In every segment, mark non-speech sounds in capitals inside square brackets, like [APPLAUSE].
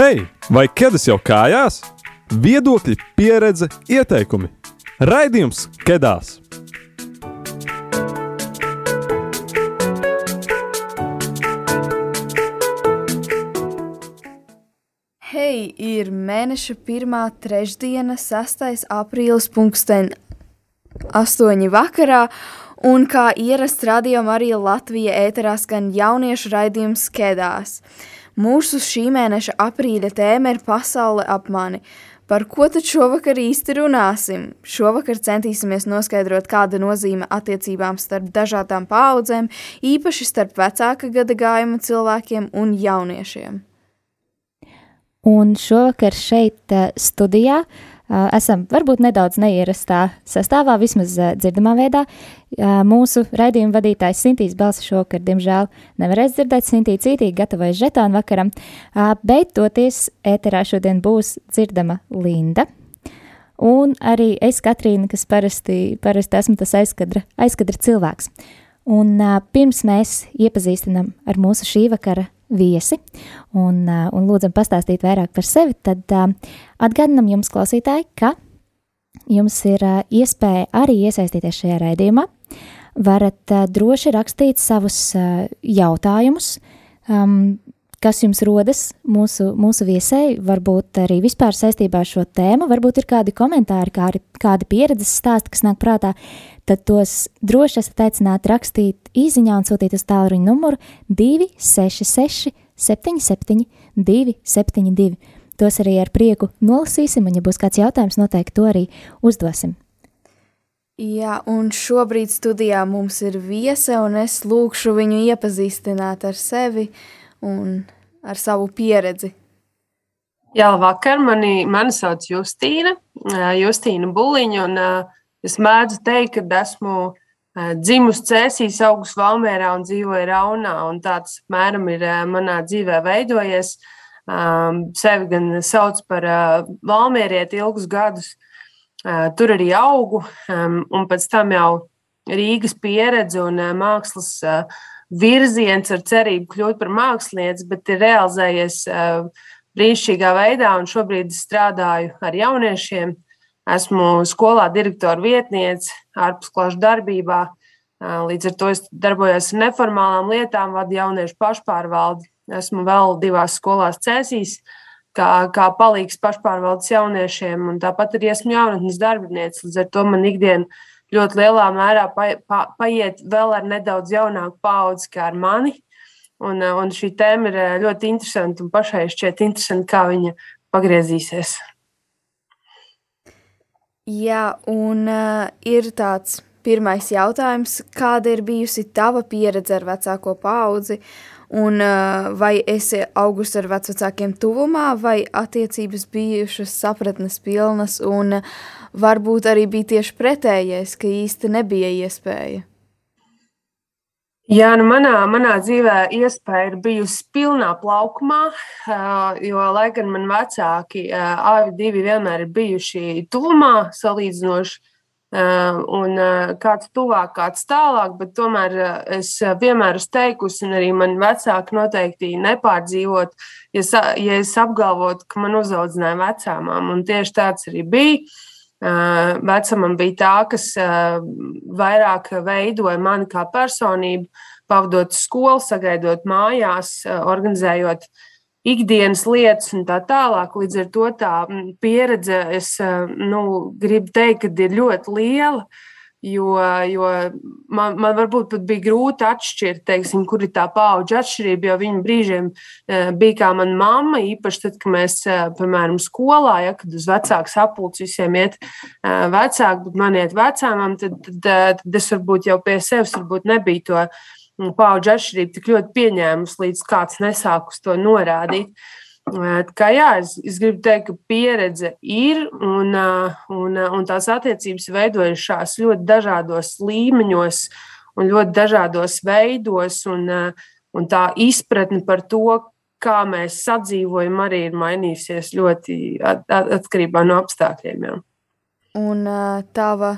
Hei, vai ķēdes jau kājās? Viedokļi, pieredze, ieteikumi. Raidījums Kedās! Hei, ir mēneša pirmā trešdiena, 6. aprīlis, pulksten 8. vakarā, un kā ierasts radījumā arī Latvija ēterā skan jauniešu raidījums Kedās. Mūsu šī mēneša aprīļa tēma ir pasaule ap mani. Par ko tad šovakar īsti runāsim? Šovakar centīsimies noskaidrot, kāda nozīme attiecībām starp dažādām paudzēm, īpaši starp vecāka gada gājuma cilvēkiem un jauniešiem. Un šovakar šeit eh, studijā uh, esam varbūt nedaudz neierastā sastāvā, vismaz dzirdamā veidā. Mūsu raidījuma vadītājs Sintīs Balsa šokar, diemžēl, nevarēs dzirdēt Sintī cītīgi gatavojas žetānu vakaram, bet toties ēterā šodien būs dzirdama Linda. Un arī es, Katrīna, kas parasti, parasti esmu tas aizkadra, aizkadra cilvēks. Un pirms mēs iepazīstinam ar mūsu šī vakara viesi un, un lūdzam pastāstīt vairāk par sevi, tad atgādinam jums, klausītāji, ka jums ir iespēja arī iesaistīties šajā raidījumā. Varat droši rakstīt savus jautājumus, kas jums rodas mūsu, mūsu viesai, varbūt arī vispār saistībā ar šo tēmu, varbūt ir kādi komentāri, kādi, kādi pieredzes stāsti, kas nāk prātā, tad tos droši esat aicināti rakstīt īziņā un sūtīt uz tālruņa numuru 266 77 272. Tos arī ar prieku nolasīsim, un ja būs kāds jautājums, noteikti to arī uzdosim. Jā, un šobrīd studijā mums ir viese, un es lūkšu viņu iepazīstināt ar sevi un ar savu pieredzi. Jā, vakar mani, mani sauc Justīna, Justīna Buliņa, un es mēdzu teikt, ka esmu dzimusi Cēsīs, augus Valmērā un dzīvoju Raunā, un tāds apmēram ir manā dzīvē veidojies. Sevi gan sauc par Valmierieti ilgus gadus, tur arī augu, un pēc tam jau Rīgas pieredze un mākslas virziens ar cerību kļūt par mākslinieci, bet ir realizējies brīnišķīgā veidā. Šobrīd strādāju ar jauniešiem. Esmu skolā direktora vietniece, ārpusklašu darbībā. Līdz ar to es darbojos ar neformālām lietām, vadu jauniešu pašpārvaldi. Esmu vēl divās skolās cēsīs, kā, kā palīgs pašpārvaldes jauniešiem, un tāpat arī esmu jaunatnes darbinieks. Līdz ar to man ikdiena ļoti lielā mērā pa, pa, paiet vēl ar nedaudz jaunāku paudzi kā ar mani. Un, un šī tēma ir ļoti interesanta un pašai šķiet interesanti, kā viņa pagriezīsies. Jā, un uh, ir tāds pirmais jautājums, kāda ir bijusi tava pieredze ar vecāko paudzi, un vai esi augusi ar vecākiem tuvumā, vai attiecības bijušas sapratnes pilnas, un varbūt arī bija tieši pretējais, ka īsti nebija iespēja. Jā, nu manā, manā dzīvē iespēja ir bijusi pilnā plaukumā, jo, lai gan man vecāki abi vienmēr ir bijuši tuvumā salīdzinoši, un kāds tuvāk, kāds tālāk, bet tomēr es vienmēr esmu teikusi, un arī man vecāki noteikti nepārdzīvot, ja, ja es apgalvotu, ka man uzaudzināja vecāmām, un tieši tāds arī bija. Vecamam bija tā, kas vairāk veidoja mani kā personību, pavadot skolu, sagaidot mājās, organizējot ikdienas lietas un tā tālāk. Līdz ar to tā pieredze, es nu, gribu teikt, ka ir ļoti liela. Jo, jo man, man varbūt pat bija grūti atšķirt, teiksim, kur ir tā paudžu atšķirība. Jo viņa brīžiem bija kā mana mamma, īpaši tad, kad mēs, piemēram, skolā, ja, kad uz vecāku sapulci visiem iet vecāki, bet man iet vecāmam, tad, tad, tad es varbūt jau pie sevis nebiju to paudžu atšķirību tik ļoti pieņēmusi, līdz kāds nesāk uz to norādīt. Kā jā, es, es gribu teikt, ka pieredze ir un, un, un tās attiecības veidojušās ļoti dažādos līmeņos un ļoti dažādos veidos. Un, un tā izpratne par to, kā mēs sadzīvojam, arī ir mainījusies ļoti at, at, atkarībā no apstākļiem. Jā. Un tava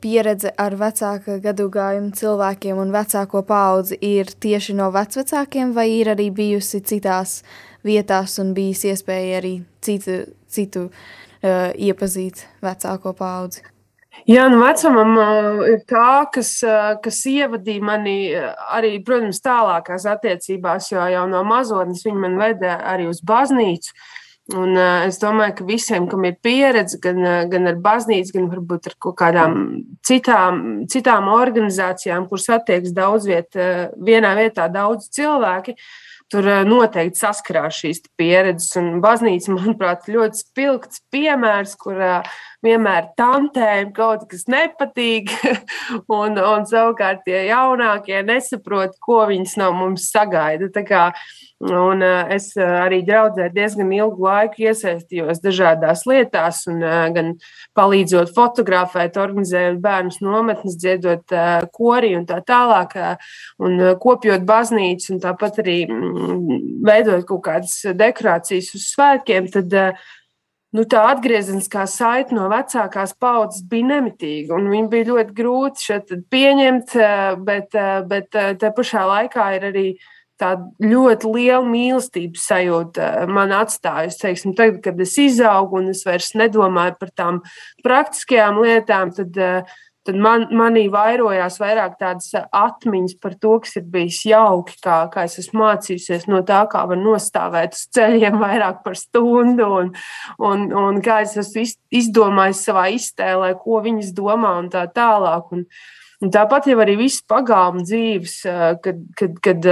pieredze ar vecāku gadu gājumu cilvēkiem un vecāko paudzi ir tieši no vecākiem, vai ir arī bijusi citās vietās un bijis iespēja arī citu, citu uh, iepazīt vecāko paudzi. Jā, nu vecumam uh, ir tā, kas, uh, kas ievadīja mani arī, protams, tālākās attiecībās, jo jau no mazotnes viņa man veda arī uz baznīcu. Un, uh, es domāju, ka visiem, kam ir pieredze gan, gan ar baznīcu, gan varbūt ar kaut kādām citām, citām organizācijām, kuras attiekas daudz viet, vienā vietā daudz cilvēki, uh, Tur eh, noteikti saskarās šīs pieredzes. Un baznīca, [LAUGHS] manuprāt, ļoti spilgts piemērs, kur uh, vienmēr tantēm kaut kas nepatīk. [LAUGHS] un, un savukārt tie jaunākie nesaprot, ko viņas no mums sagaida. Tā kā Un, uh, es uh, arī draudzē diezgan ilgu laiku iesaistījos dažādās lietās, un, uh, gan palīdzot fotografēt, organizējot bērnu nometnes, dziedot kori un tā tālāk, un kopjot baznīcu, un tāpat arī mm, veidot kaut kādas dekorācijas uz svētkiem. Tad, nu, tā atgriezeniskā saite no vecākās paudzes bija nemitīga. Viņa bija ļoti grūti šeit pieņemt, bet, bet te pašā laikā ir arī tāda ļoti liela mīlestības sajūta eh, man atstājusi. Teiksim, tagad, kad es izaugu un es vairs nedomāju par tām praktiskajām lietām, tad, eh, tad man, manī vairojās vairāk tādas atmiņas par to, kas ir bijis jauki, kā, kā es esmu mācījusies no tā, kā var nostāvēt uz ceļiem [LAUGHS] vairāk par stundu, un, un, un kā es esmu izdomājis savā iztēlē, ko viņas domā un tā tālāk. Un, Un tāpat jau arī viss pagāma dzīves, kad, kad, kad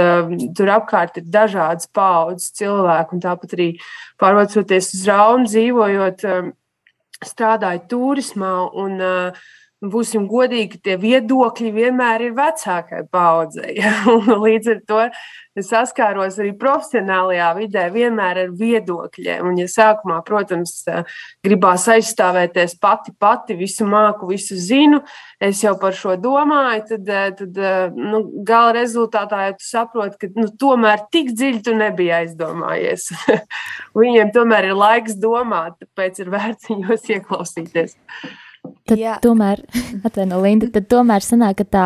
tur apkārt ir dažādas paudzes cilvēku, un tāpat arī pārvācoties uz Raunu, dzīvojot, strādājot turismā. Un, uh, būsim godīgi, tie viedokļi vienmēr ir vecākai paudzei. [LAUGHS] Līdz ar to saskāros arī profesionālajā vidē vienmēr ar viedokļiem. Un, ja sākumā, protams, gribās aizstāvēties pati, pati, visu māku, visu zinu, es jau par šo domāju, tad, tad nu, gala rezultātā jau tu saproti, ka nu, tomēr tik dziļi tu nebija aizdomājies. [LAUGHS] Viņiem tomēr ir laiks domāt, tāpēc ir vērts [LAUGHS] viņos ieklausīties. Tad Jā. tomēr, [LAUGHS] atvaino Linda, tad tomēr sanāk, ka tā,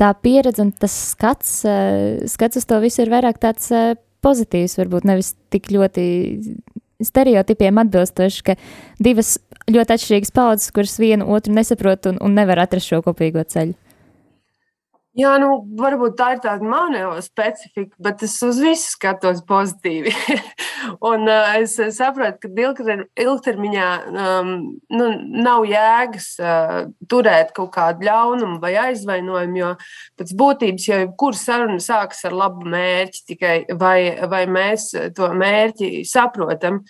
tā pieredze un tas skats, uh, skats uz to visu ir vairāk tāds uh, pozitīvs, varbūt nevis tik ļoti stereotipiem atbilstoši, ka divas ļoti atšķirīgas paudzes, kuras vienu otru nesaprot un, un nevar atrast šo kopīgo ceļu. Jā, nu, varbūt tā ir tāda mana specifika, bet es uz visu skatos pozitīvi. [LAUGHS] un uh, es saprotu, ka ilgtermiņā um, nu, nav jēgas uh, turēt kaut kādu ļaunumu vai aizvainojumu, jo pēc būtības jau jebkura saruna sākas ar labu mērķi, tikai vai, vai mēs to mērķi saprotam.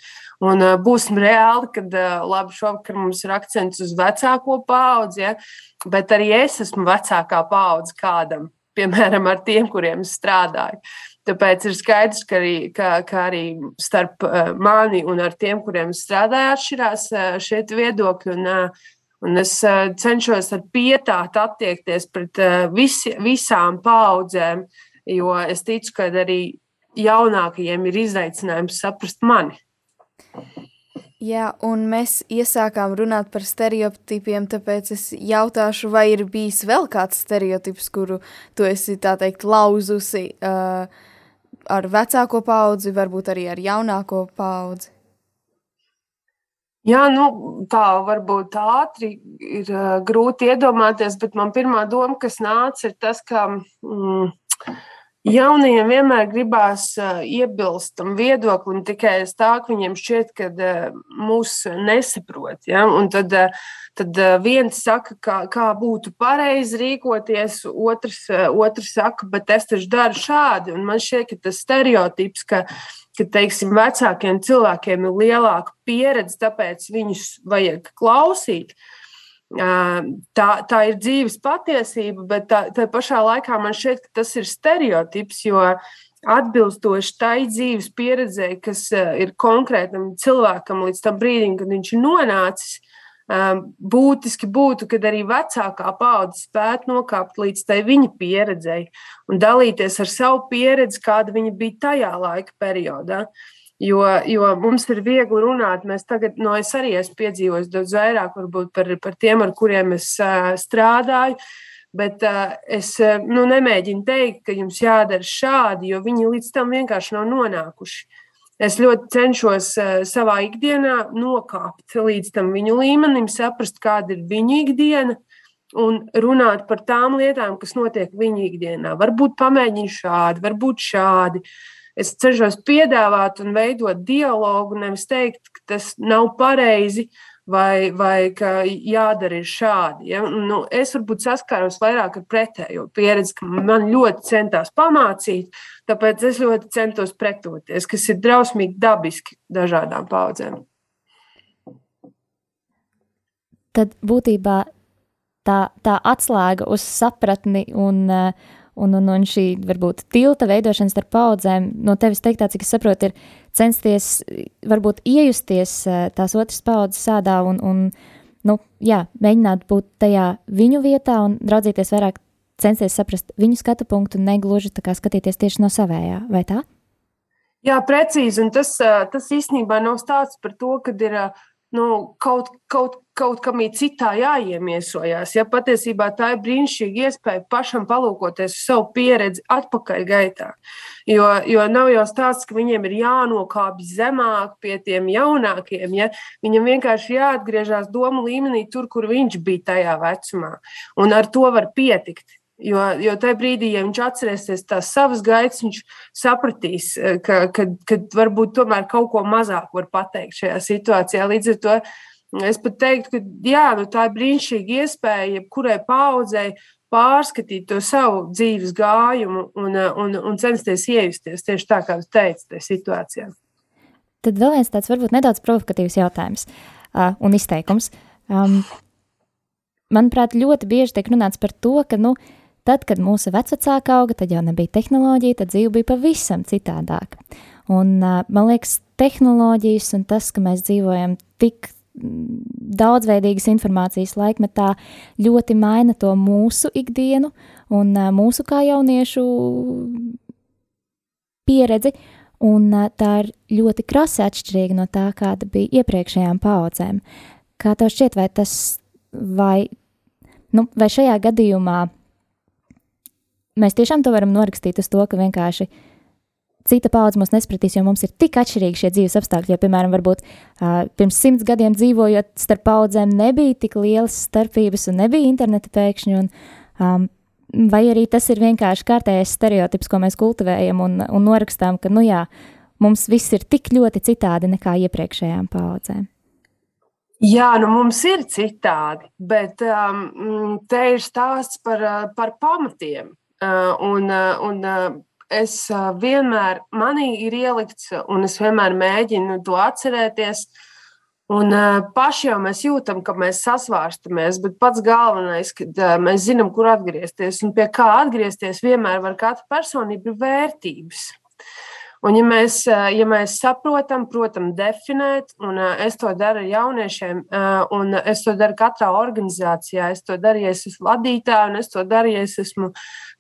Un uh, būsim reāli, kad uh, labi šovakar mums ir akcents uz vecāko paudzi, ja, bet arī es esmu vecākā paudze kādam, [LAUGHS] piemēram, ar tiem, kuriem es strādāju. Tāpēc ir skaidrs, ka arī, ka, ka arī starp uh, mani un tiem, kuriem es strādāju, atšķirās šie viedokļi. Un, un es cenšos ar pietātu attiekties pret visi, visām paudzēm, jo es ticu, ka arī jaunākajiem ir izaicinājums saprast mani. Jā, un mēs iesākām runāt par stereotipiem, tāpēc es jautāšu, vai ir bijis vēl kāds stereotips, kuru tu esi, tā teikt, lauzusi uh, ar vecāko paudzi, varbūt arī ar jaunāko paudzi? Jā, nu, tā varbūt ātri ir uh, grūti iedomāties, bet man pirmā doma, kas nāca, ir tas, ka mm, Jaunajiem vienmēr gribās uh, iebilst tam viedoklim tikai uz tā, ka viņiem šķiet, ka uh, mūs nesaprot. Ja? Un tad, uh, tad viens saka, kā, kā būtu pareizi rīkoties, otrs, otrs saka, bet es taču daru šādi. Un man šķiet, ka tas stereotips, ka, ka teiksim, vecākiem cilvēkiem ir lielāka pieredze, tāpēc viņus vajag klausīt. Uh, Tā, tā ir dzīves patiesība, bet tā, tā pašā laikā man šķiet, ka tas ir stereotips, jo atbilstoši tai dzīves pieredzei, kas ir konkrētam cilvēkam līdz tam brīdim, kad viņš ir nonācis, būtiski būtu, kad arī vecākā paudze spētu nokāpt līdz tai viņa pieredzei un dalīties ar savu pieredzi, kāda viņa bija tajā laika periodā. Uh, Jo, jo mums ir viegli runāt. Mēs tagad, no es arī esmu piedzīvojis daudz vairāk par, par tiem, ar kuriem es uh, strādāju. Bet uh, es uh, nu, nemēģinu teikt, ka jums jādara šādi, jo viņi līdz tam vienkārši nav nonākuši. Es ļoti cenšos uh, savā ikdienā nokāpt līdz tam viņu līmenim, saprast, kāda ir viņu ikdiena un runāt par tām lietām, kas notiek viņa ikdienā. Varbūt pamēģini šādi, varbūt šādi. Es cenšos piedāvāt un veidot dialogu, nevis teikt, ka tas nav pareizi vai, vai ka jādara šādi. Ja? Nu, es varbūt saskāros vairāk ar pretējo pieredzi, ka man ļoti centās pamācīt, tāpēc es ļoti centos pretoties, kas ir drausmīgi dabiski dažādām paudzēm. Tad būtībā tā, tā atslēga uz sapratni un, un, un, un šī varbūt tilta veidošana starp paudzēm no tevis teiktā, cik es saprotu, ir censties varbūt iejusties tās otras paudzes sādā un, un nu, jā, mēģināt būt tajā viņu vietā un raudzīties vairāk, censties saprast viņu skatu punktu un negluži tā kā skatīties tieši no savējā, vai tā? Jā, precīzi, un tas, tas īstenībā nav stāsts par to, ka ir nu, kaut, kaut, kaut kam citā jāiemiesojās. Ja patiesībā tā ir brīnišķīga iespēja pašam palūkoties uz savu pieredzi atpakaļ gaitā. Jo, jo nav jau stāsts, ka viņiem ir jānokāpj zemāk pie tiem jaunākiem. Ja? Viņam vienkārši jāatgriežas domu līmenī, tur, kur viņš bija tajā vecumā. Un ar to var pietikt. Jo, jo tajā brīdī, ja viņš atcerēsies tās savas gaitas, viņš sapratīs, eh, ka, ka, ka varbūt tomēr kaut ko mazāk var pateikt šajā situācijā. Līdz ar to es pat teiktu, ka jā, nu, tā ir brīnišķīga iespēja jebkurai paudzei pārskatīt to savu dzīves gājumu un, un, un censties iejusties tieši tā, kā jūs teicat, tajā situācijā. Tad vēl viens tāds varbūt nedaudz provokatīvs jautājums uh, un izteikums. Um, manuprāt, ļoti bieži tiek runāts par to, ka, nu, uh, Tad, kad mūsu vecāki auga, tad jau nebija tehnoloģija, tad dzīve bija pavisam citādāka. Un, man liekas, tehnoloģijas un tas, ka mēs dzīvojam tik daudzveidīgas informācijas laikmetā, ļoti maina to mūsu ikdienu un mūsu kā jauniešu pieredzi. Un tā ir ļoti krasi atšķirīga no tā, kāda bija iepriekšējām paudzēm. Kā tev šķiet, vai tas, vai, nu, vai šajā gadījumā mēs tiešām to varam norakstīt uz to, ka vienkārši cita paudze mūs nespratīs, jo mums ir tik atšķirīgi šie dzīves apstākļi. Jo, piemēram, varbūt uh, pirms simts gadiem dzīvojot starp paudzēm, nebija tik lielas starpības un nebija interneta pēkšņi. Un, um, vai arī tas ir vienkārši kārtējais stereotips, ko mēs kultivējam un, un norakstām, ka, nu jā, mums viss ir tik ļoti citādi nekā iepriekšējām paudzēm. Jā, nu mums ir citādi, bet um, te ir stāsts par, par pamatiem. Un, un es vienmēr, manī ir ielikts, un es vienmēr mēģinu to atcerēties. Un paši jau mēs jūtam, ka mēs sasvārstamies, bet pats galvenais, kad mēs zinām, kur atgriezties un pie kā atgriezties, vienmēr var katra personība ir vērtības. Un, ja mēs, ja mēs saprotam, protams, definēt, un es to daru ar jauniešiem, un es to daru katrā organizācijā, es to daru, ja es esmu vadītājs, un es to daru, ja es esmu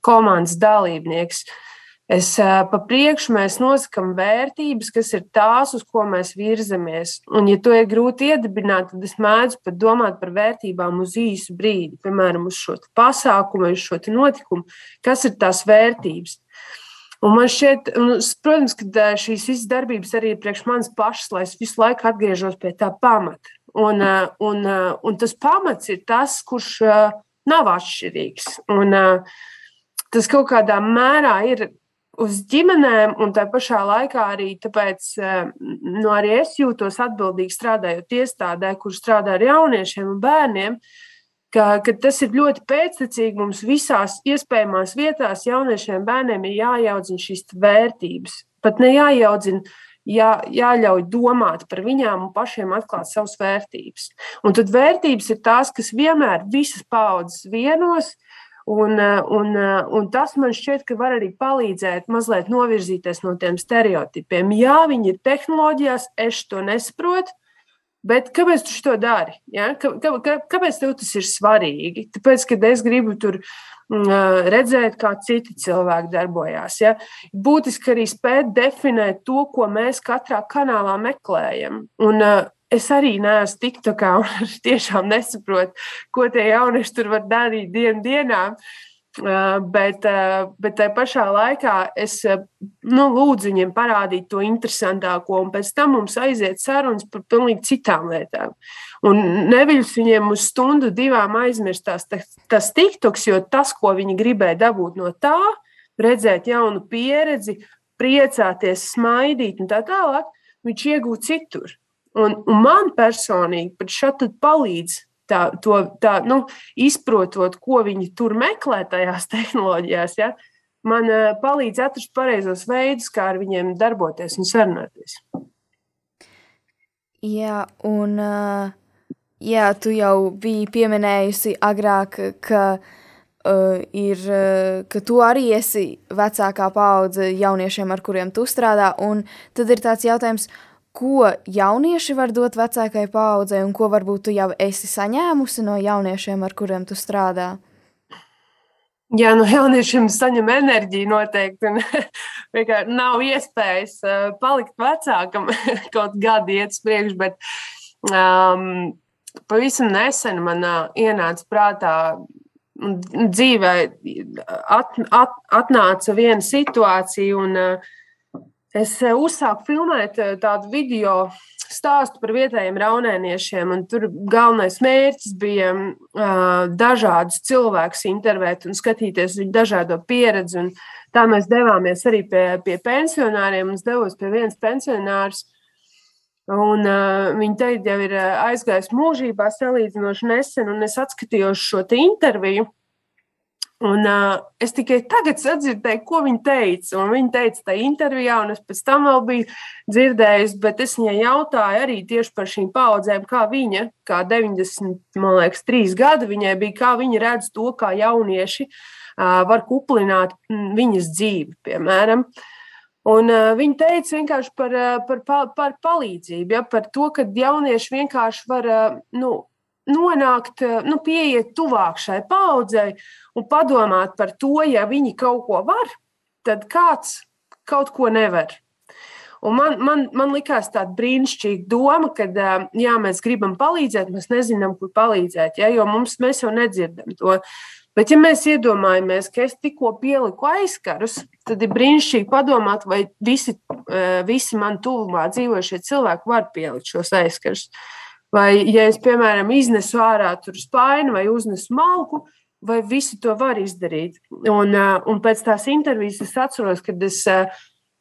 komandas dalībnieks. Es pa priekšu mēs nosakām vērtības, kas ir tās, uz ko mēs virzamies. Un, ja to ir grūti iedibināt, tad es mēdzu pat domāt par vērtībām uz īsu brīdi, piemēram, uz šo pasākumu, uz šo notikumu, kas ir tās vērtības. Un man šķiet, protams, ka šīs visas darbības arī ir priekš manis pašas, lai es visu laiku atgriežos pie tā pamata. Un, un, un tas pamats ir tas, kurš nav atšķirīgs. Un, tas kaut kādā mērā ir uz ģimenēm, un tā pašā laikā arī tāpēc, nu, arī es jūtos atbildīgi strādājot iestādē, kur strādā ar jauniešiem un bērniem. Uh, ka, ka tas ir ļoti pēctecīgi. Mums visās iespējamās vietās jauniešiem, bērniem ir jāiaudzina šīs vērtības. Pat ne jāiaudzina, jā, jāļauj domāt par viņām un pašiem atklāt savas vērtības. Un tad vērtības ir tās, kas vienmēr visas paudzes vienos. Un, un, un tas man šķiet, ka var arī palīdzēt mazliet novirzīties no tiem stereotipiem. Jā, viņi ir tehnoloģijās, es to nesaprotu, Bet kāpēc tu to dari? Ja? Kā, kā, kāpēc tev tas ir svarīgi? Tāpēc, ka es gribu tur mm, redzēt, kā citi cilvēki darbojās. Ja? Būtiski arī spēt definēt to, ko mēs katrā kanālā meklējam. Un, es arī neesmu tik tā kā, [LAUGHS] un tiešām nesaprotu, ko tie jaunieši tur var darīt dienu dienā. Bet, bet tajā pašā laikā es nu, lūdzu viņiem parādīt to interesantāko, un pēc tam mums aiziet sarunas par pilnīgi citām lietām. Un neviļus viņiem uz stundu, divām aizmirstās tas, tas tiktoks, jo tas, ko viņi gribēja dabūt no tā, redzēt jaunu pieredzi, priecāties, smaidīt un tā tālāk, viņš iegūst citur. Un, un man personīgi pat šādi palīdz tā, to, tā, nu, izprotot, ko viņi tur meklē tajās [LAUGHS] tehnoloģijās, ja, man uh, palīdz atrast pareizos veidus, kā ar viņiem darboties un sarunāties. Jā, un uh, jā, tu jau biji pieminējusi agrāk, ka, uh, ir, uh, ka tu arī esi vecākā paudze jauniešiem, ar kuriem tu strādā. Tad ir tāds jautājums, uh, ko jaunieši var dot vecākai paaudzei, un ko varbūt tu jau esi saņēmusi no jauniešiem, ar kuriem tu strādā? Jā, no jauniešiem saņem enerģiju noteikti. [LAUGHS] Vienkārši nav iespējas uh, palikt vecākam, [LAUGHS] kaut gadi iet uz priekšu. Bet um, pavisam nesen man uh, ienāca prātā, dzīvē at, at, atnāca viena situācija, un uh, es eh, uzsāku filmēt eh, tādu video stāstu par vietējiem raunēniešiem. Tur galvenais mērķis bija uh, dažādus cilvēkus intervēt un skatīties viņu dažādo pieredzi. Un tā mēs devāmies arī pie, pie pensionāriem. Es devos pie vienas pensionārs. Un, uh, viņa teikt, jau ir aizgājis mūžībā salīdzinoši nesen, un es atskatījos šo interviju. Un, uh, es tikai tagad sadzirdēju, ko viņa teica. Viņa teica, tā intervijā, un es pēc tam vēl biju dzirdējusi, bet es viņai jautāju arī tieši par šīm paudzēm, kā viņa, kā 90, man liekas, trīs gadi viņai bija, kā viņa redz to, kā jaunieši uh, var kuplināt viņas dzīvi, piemēram. Un, uh, viņa teica vienkārši par, par, par, par palīdzību, ja, par to, ka jaunieši vienkārši var uh, nu, nonākt, eh, nu, pieiet tuvāk šai paudzei un padomāt par to, ja viņi kaut ko var, tad kāds kaut ko nevar. Un man, man, man likās tāda brīnišķīga doma, ka eh, jā, mēs gribam palīdzēt, mēs nezinām, kur palīdzēt, ja, jo mums, mēs jau nedzirdam to. Bet, ja mēs iedomājamies, ka es tikko pieliku aizkarus, tad ir brīnišķīgi padomāt, vai visi, eh, visi man tuvumā dzīvošie cilvēki var pielikt šos aizkarus. Uh, Vai, ja es, piemēram, iznesu ārā spāņu vai uznesu malku, vai visi to var izdarīt. Un, un pēc tās intervijas es atceros, kad es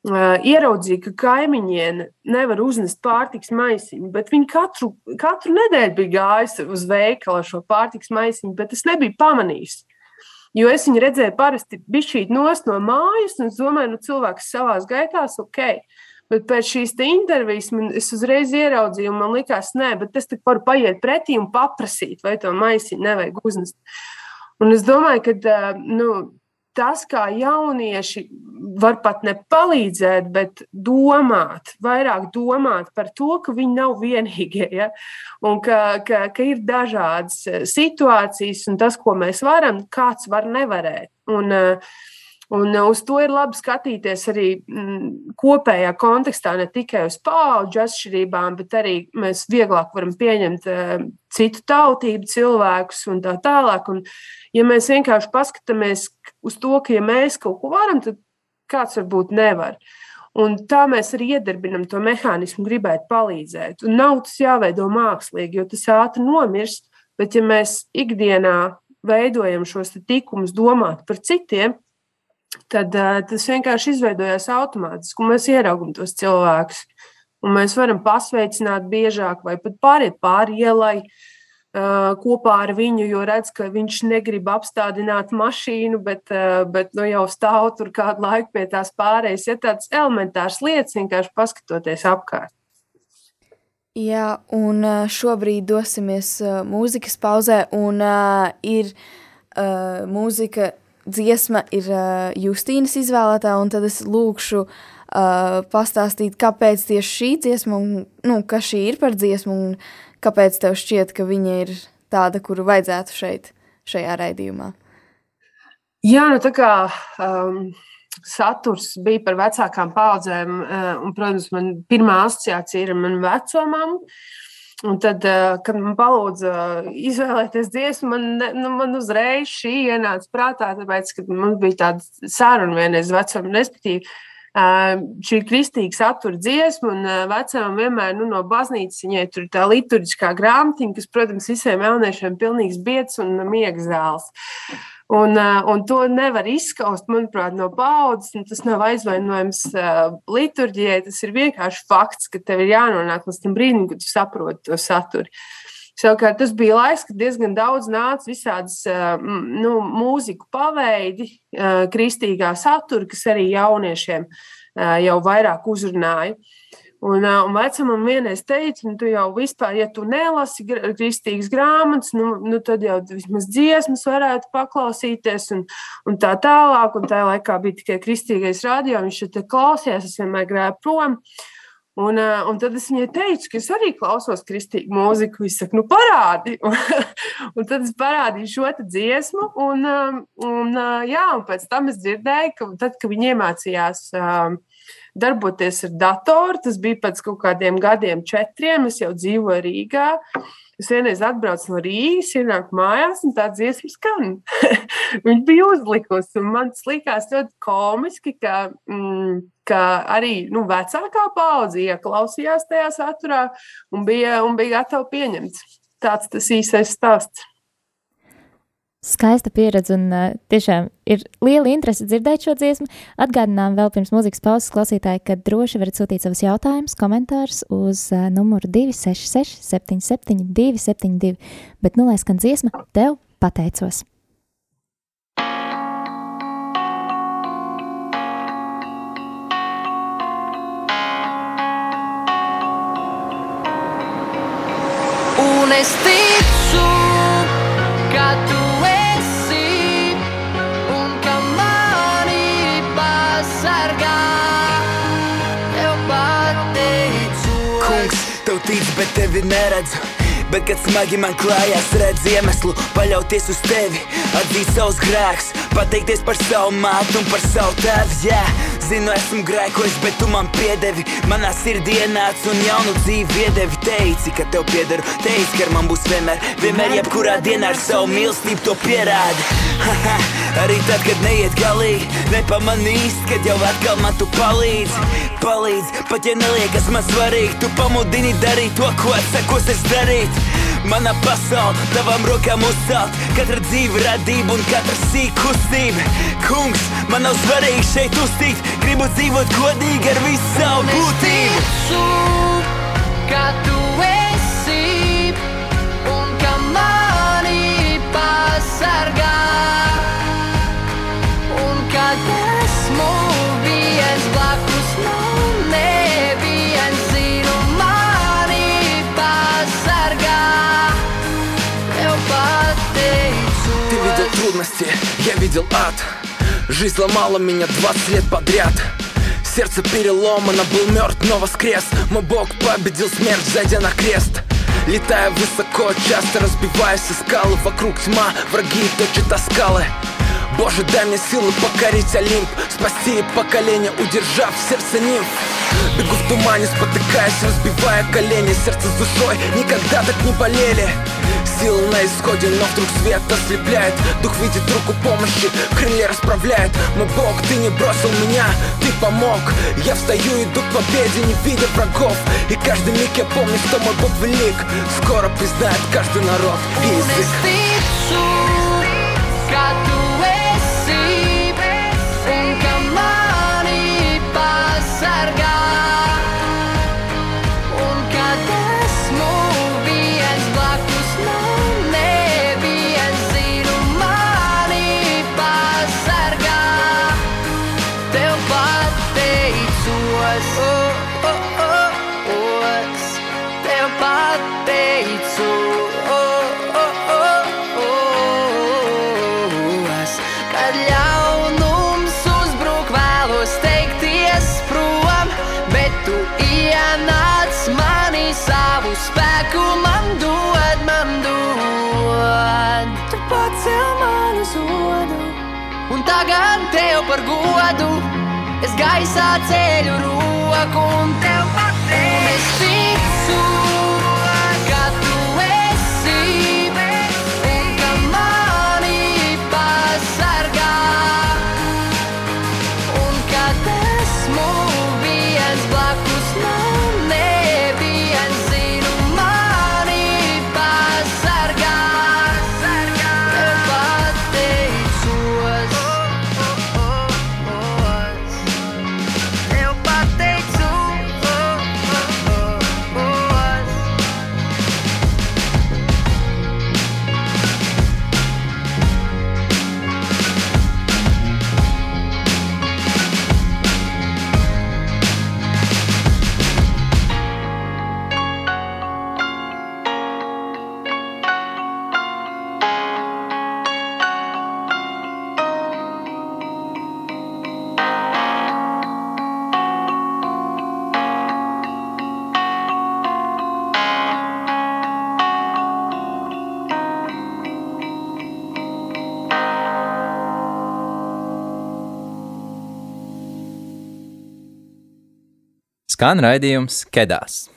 ieraudzīju, ka kaimiņiene nevar uznest pārtiks maisiņu, bet viņa katru, katru nedēļu bija gājusi uz veikalu ar šo pārtiks maisiņu, bet es nebiju pamanījis. Jo es viņu redzēju parasti bišķīt nost no mājas, un es domāju, nu cilvēks savās gaitās, ok. Bet pēc šīs intervijas man, es uzreiz ieraudzīju, un man likās, nē, bet es varu paiet pretī un paprasīt, vai to maisiņu nevajag uznest. Un es domāju, ka nu, tas, kā jaunieši var pat ne palīdzēt, bet domāt, vairāk domāt par to, ka viņi nav vienīgie, ja? un ka, ka, ka ir dažādas situācijas, un tas, ko mēs varam, kāds var nevarēt. Un, uh, Un uz to ir labi skatīties arī mm, kopējā kontekstā, ne tikai uz paudžu atšķirībām, bet arī mēs vieglāk varam pieņemt uh, citu tautību cilvēkus un tā tālāk. Un, ja mēs vienkārši paskatāmies uz to, ka ja mēs kaut ko varam, tad kāds varbūt nevar. Un tā mēs arī iedarbinam to mehānismu, gribēt palīdzēt. Un nav tas jāveido mākslīgi, jo tas ātri nomirst. Bet, ja mēs ikdienā veidojam šos tikumus, domāt par citiem, tad uh, tas vienkārši izveidojās automātiski, un mēs ieraugam tos cilvēkus. Un mēs varam pasveicināt biežāk, vai pat pāriet pāri ielai uh, kopā ar viņu, jo redz, ka viņš negrib apstādināt mašīnu, bet, uh, bet nu, jau stāv tur kādu laiku pie tās pārējas. Ir ja tāds elementārs lietas, vienkārši paskatoties apkārt. Jā, un šobrīd dosimies mūzikas pauzē, un uh, ir uh, mūzika dziesma ir uh, Justīnas izvēlētā, un tad es lūkšu uh, pastāstīt, kāpēc tieši šī dziesma, un nu, kas šī ir par dziesmu, un kāpēc tev šķiet, ka viņa ir tāda, kuru vajadzētu šeit, šajā raidījumā. Jā, nu tā kā um, saturs bija par vecākām paudzēm, uh, un, protams, man pirmā asociācija ir man vecumam. Un tad, kad man palūdza izvēlēties dziesmu, man, nu, man uzreiz šī ienāca prātā, tāpēc, ka man bija tāda saruna vienreiz vecam, respektīvi, šī ir kristīga satura dziesma, un vecām vienmēr nu, no baznīcas viņai tur ir tā liturģiskā grāmatiņa, kas, protams, visiem jauniešiem ir pilnīgs biets un miega zāles. Un, un to nevar izskaust, manuprāt, no paudzes. Tas nav aizvainojums liturģijai. Tas ir vienkārši fakts, ka tev ir jānonāk līdz tam brīdim, kad tu saproti to saturu. Savukārt tas bija laiks, kad diezgan daudz nāca visādas nu, mūziku paveidi, kristīgā satura, kas arī jauniešiem jau vairāk uzrunāja. Un, un vecumam vienreiz teica, nu, tu jau vispār, ja tu nelasi kristīgas grāmatas, nu, nu, tad jau vismaz dziesmas varētu paklausīties un, un tā tālāk. Un tajā laikā bija tikai kristīgais radio, viņš te klausījās, es vienmēr grēju prom. Un, un tad es viņai teicu, ka es arī klausos kristīgu mūziku. Viņa saka, nu, parādi. [LAUGHS] un tad es parādīju šo dziesmu. Un, un, jā, un pēc tam es dzirdēju, ka tad, kad viņi iemācījās darboties ar datoru, tas bija pēc kaut kādiem gadiem, četriem. Es jau dzīvoju Rīgā. Es vienreiz atbraucu no Rīgas, ienāku mājās, un tā dziesma skan. [LAUGHS] Viņa bija uzlikusi, un man tas likās ļoti komiski, ka, mm, ka arī nu, vecākā paudze ieklausījās tajā saturā un bija, un bija gatava pieņemt. Tāds tas īsais stāsts skaista pieredze un uh, tiešām ir liela interese dzirdēt šo dziesmu. Atgādinām vēl pirms mūzikas pauzes klausītāji, ka droši varat sūtīt savus jautājumus, komentārus uz uh, numuru 266 77 272, bet nu lai skan dziesma, tev pateicos! Tic, bet tevi neredzu. Bet, kad smagi man klājās, redz iemeslu paļauties uz tevi, atzīt savus grēkus, pateikties par savu mātu un par savu tēvu. Yeah. Zinu, esmu grēkojis, bet tu man piedevi. Manā sirdī ienāca un jaunu dzīvi iedevi. Teici, ka tev piederu, teici, ka man būs vienmēr, vienmēr, jebkurā dienā ar savu mīlestību to pierādi. Arī tad, kad neiet galīgi, nepamanīst, kad jau atkal man tu palīdzi. Palīdzi, pat ja neliekas man svarīgi, tu pamudini darīt to, ko atsakos es darīt. Mana pasaule, tavām rokām uzcelt, katra dzīve radība un katra sīka kustība. Kungs, man nav svarīgi šeit uztīt, gribu dzīvot godīgi ar visu savu būtību. Ka tu esi un ka mani pasargā, un kad esmu трудности, я видел ад. Жизнь ломала меня 20 лет подряд. Сердце переломано, был мертв, но воскрес. Мой Бог победил смерть, зайдя на крест. Летая высоко, часто разбиваясь о скалы. Вокруг тьма, враги точат о скалы Боже, дай мне силы покорить Олимп. Спасти поколение, удержав сердце нимф. Бегу в тумане, спотыкаясь, разбивая колени. Сердце с душой никогда так не болели. Сила на исходе, но вдруг свет ослепляет. Дух видит руку помощи, крылья расправляет. Мой Бог, ты не бросил меня, ты помог. Я встаю, иду к победе, не видя врагов. И каждый миг я помню, что мой Бог велик. Скоро признает каждый народ. И язык tev par godu. Es gaisā ceļu roku un tev pateicu, Skan raidījums Kedās.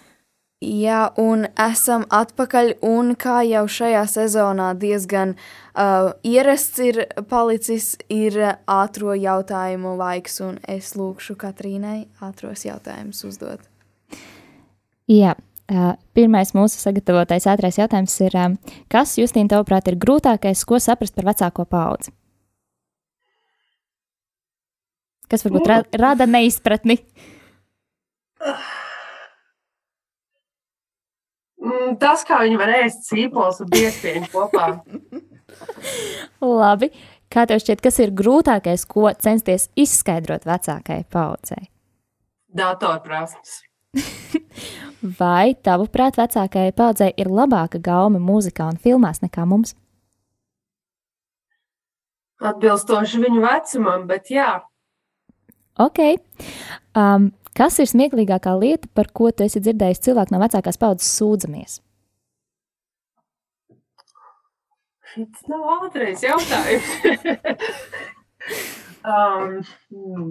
Jā, un esam atpakaļ, un kā jau šajā sezonā diezgan uh, ierasts ir palicis, ir ātro jautājumu laiks, un es lūkšu Katrīnai ātros jautājumus uzdot. Jā, uh, pirmais mūsu sagatavotais ātrais jautājums ir, um, kas, Justīna, tavuprāt, ir grūtākais, ko saprast par vecāko paudzi? Kas varbūt ra rada neizpratni? Mm, Tas, kā viņi var ēst sīpols un biezpieņu kopā. [LAUGHS] Labi. Kā tev šķiet, kas ir grūtākais, ko censties izskaidrot vecākajai paudzei? Datorprasmes. [LAUGHS] Vai, tavuprāt, vecākajai paudzei ir labāka gaume mūzikā un filmās nekā mums? Atbilstoši viņu vecumam, bet jā, Ok. Um, kas ir smieklīgākā lieta, par ko tu esi dzirdējis cilvēku no vecākās paudzes sūdzamies? šis nav ātrais jautājums. [LAUGHS] um, hmm.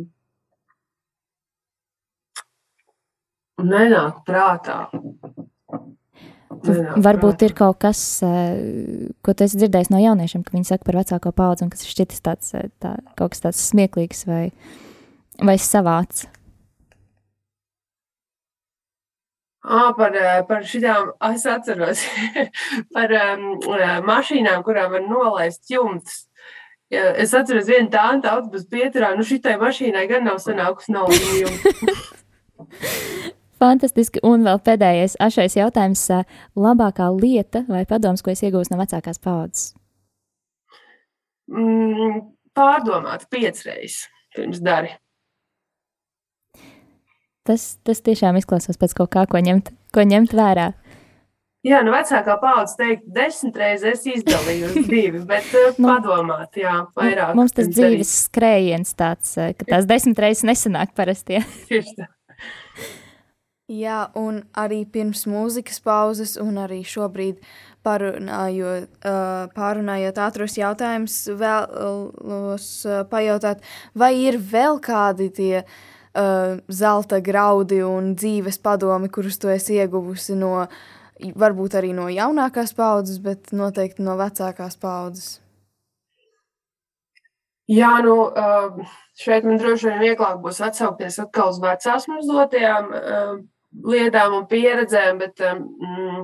Nenāk prātā. Nenāk Varbūt prātā. ir kaut kas, eh, ko tu esi dzirdējis no jauniešiem, ka viņi saka par vecāko paudzi, un kas ir šķitis tāds, eh, tā, kaut kas tāds smieklīgs vai, vai savāds. Ah, par, eh, par šitām, es atceros, [LAUGHS] par um, mašīnām, kurām var nolaist jumtus. Ja, es atceros, viena tāda autobusu pieturā, nu šitai mašīnai gan nav sanākusi naudu. [LAUGHS] Fantastiski, un vēl pēdējais ašais jautājums eh, - labākā lieta vai padoms, ko es iegūstu no vecākās paudzes? Mm, pārdomāt piecreiz pirms dari. Tas, tas tiešām izklausās pēc kaut kā, ko ņemt, ko ņemt vērā. Jā, nu vecākā paudze teikt, desmit reizes izdalīju uz divi, bet uh, [LAUGHS] Nu, padomāt, jā, vairāk. Mums tas pirms darīt. dzīves skrējiens tāds, eh, ka tās desmit reizes nesanāk parasti. [LAUGHS] Tieši tā. Jā, un arī pirms mūzikas pauzes, un arī šobrīd parunājot, uh, pārunājot ātros jautājumus, vēlos pajautāt, vai ir vēl kādi tie uh, zelta graudi un dzīves padomi, kurus tu esi ieguvusi no, varbūt arī no jaunākās paudzes, bet noteikti no vecākās paudzes? Jā, nu, uh, šeit man droši vien vieglāk būs atsaukties atkal uz vecās mums dotajām uh, lietām un pieredzēm, bet um, mm,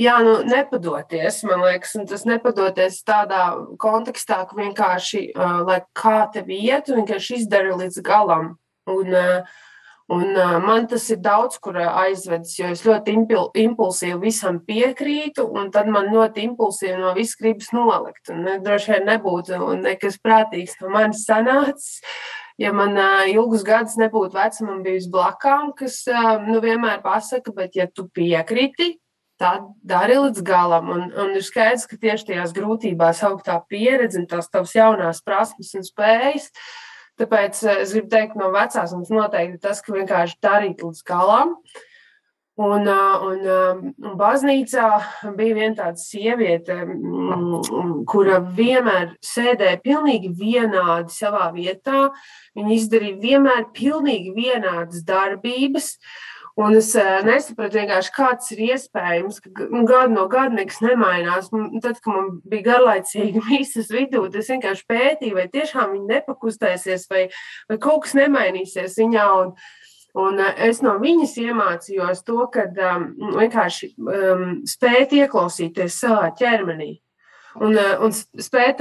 jā, nu, nepadoties, man liekas, tas nepadoties tādā kontekstā, ka vienkārši, uh, lai kā tev iet, vienkārši izdara līdz galam. Un, uh, Un, uh, man tas ir daudz, kur uh, aizvedis, jo es ļoti impul impulsīvi visam piekrītu, un tad man ļoti impulsīvi no viss gribas nolikt. Un, ne, droši vien nebūtu nekas prātīgs no manis sanācis. Ja man uh, ilgus gadus nebūtu vecumam bijis blakām, kas uh, nu, vienmēr pasaka, bet ja tu piekriti, tad dari līdz galam. Un, un ir skaidrs, ka tieši tajās grūtībās aug tā pieredze un tās tavas jaunās prasmes un spējas. Tāpēc eh, es gribu teikt, no vecās mums noteikti tas, ka vienkārši darīt līdz galam. Un, eh, un, eh, un baznīcā bija viena tāda sieviete, mm, kura vienmēr sēdēja pilnīgi vienādi savā vietā. Viņa izdarīja vienmēr pilnīgi vienādas darbības. Un es eh, nesapratu, vienkārši, kāds ir iespējams, ka nu, gadu no gada nekas nemainās. Tad, kad man bija garlaicīgi [LAUGHS] mīsas vidū, tas vienkārši pētīja, vai tiešām viņa nepakustēsies, vai, vai kaut kas nemainīsies viņā. Un, un eh, es no viņas iemācījos to, ka um, vienkārši um, spēt ieklausīties savā ķermenī. Un, eh, un